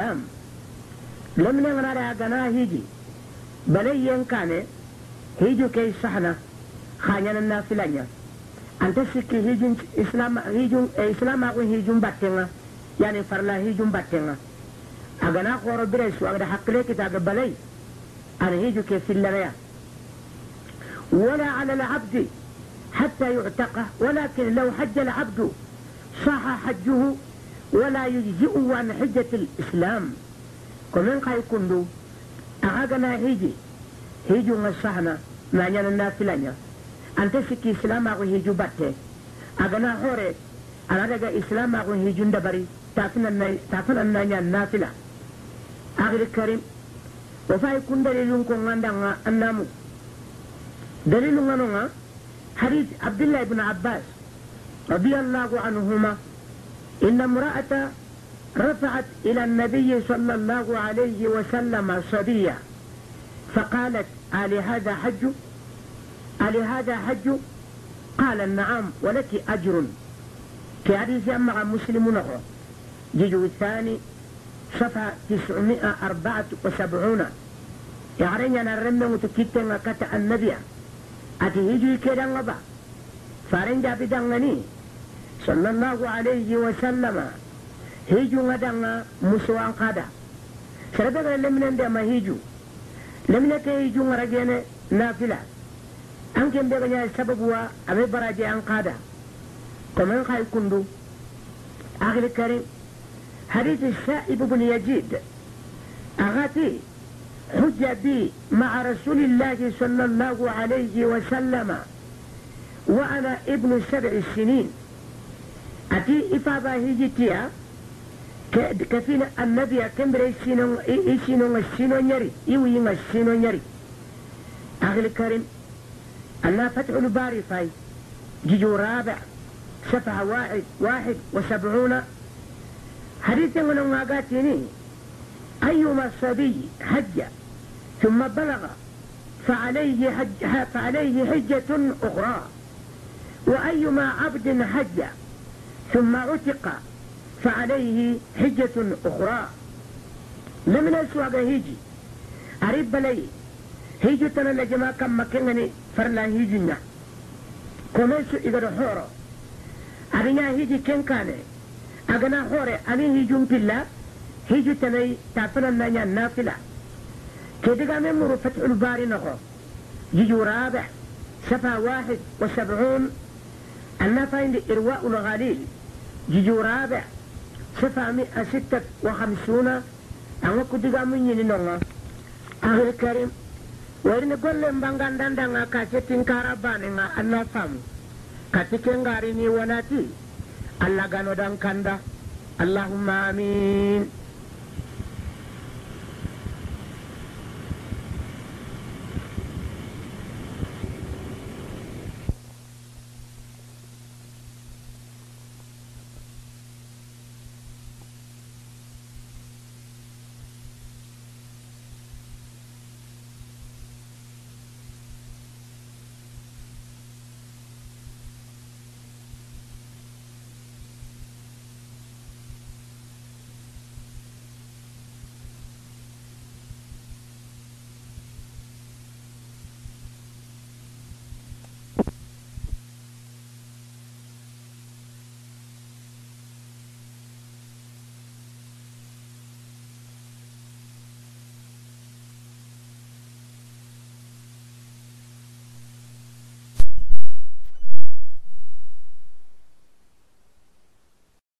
am lemne ngana da gana hiji balai yankane hiju kai sahna khanya na filanya anta sikki hijun islam hijun islam ko hijun battenga yani farla hijun battenga agana khoro bire su agada hakle kita ga balai an hiju ke filanya ولا على العبد حتى يعتقه ولكن لو حج العبد صح حجه ولا يجزئ عن حجة الإسلام كمن قاي كندو أغاقنا هيجي هيجو نصحنا ما نيانا نافلانيا أنت سكي إسلام أغو هيجو باتي أغانا هوري أنا رجا إسلام أغو هيجو ندبري تافنا نانيا نافلة أغير الكريم وفاي كن دليل كون غاندانا النامو دليل غانونا حديث عبد الله بن عباس رضي الله عنهما إن امرأة رفعت إلى النبي صلى الله عليه وسلم صبية فقالت ألي هذا حج؟ ألي هذا حج؟ قال نعم ولك أجر. في حديث أما مسلم نغو جيجو الثاني صفحة 974 يعني أنا رمنا متكتن كتا النبي. أتي هيجي كده نغبا فارن جابي دنغني صلى الله عليه وسلم هيجو غدنا مسوان قادا سربنا لمن ما هيجو لمن هيجو رجعنا نافلة أنك بغنيا السبب هو أبي براجع أن قادا كمان خاي كندو أخي الكريم حديث السائب بن يزيد أغاتي حج بي مع رسول الله صلى الله عليه وسلم وأنا ابن سبع سنين أتي إفابا هيجتيا كفينا النبي كمبر إيشينو إيشينو الشينو نيري إيوي الشينو نيري. أخي الكريم أنا فتح الباري فاي. جيجو رابع صفحة واحد واحد وسبعون. حديث من الماقاتيني أيما صبي حج ثم بلغ فعليه حج فعليه حجة أخرى. وأيما عبد حج ثم عتق فعليه حجة أخرى. لم نسوى هيجي. أريب بلي. هيجو تنا لجما كم مكنني فرلا هيجينا كوميسو إذا حورو. أرينا هيجي كن كان أغنى حوري. أني هيجون بلا. هيجو تني تافنا نانيا نافلة كدقا ممر فتح الباري نغو. جيجو رابع. صفا واحد وسبعون. أنا فاين إرواء الغليل. جيجو رابع صفا مئة ستة وخمسون أنا كدقا من ينينونا أخي الكريم wayne golle mbangandandanga ka settinkara banenga allah faamu kati ke ngarini wonati allah ganodan kanda allahumma amin